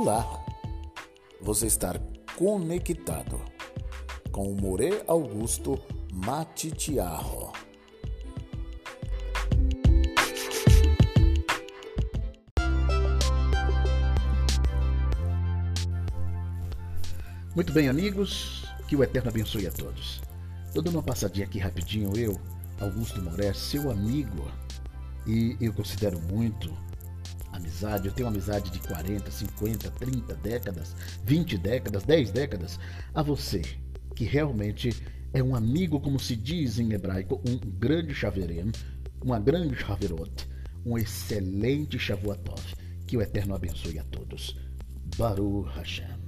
Olá, você está conectado com o More Augusto Matitiarro. Muito bem, amigos, que o Eterno abençoe a todos. Tô dando uma passadinha aqui rapidinho, eu, Augusto Moré, seu amigo, e eu considero muito amizade. Eu tenho amizade de 40, 50, 30 décadas, 20 décadas, 10 décadas. A você, que realmente é um amigo, como se diz em hebraico, um grande chaverem, uma grande chaverot, um excelente shavuatov. Que o Eterno abençoe a todos. Baruch Hashem.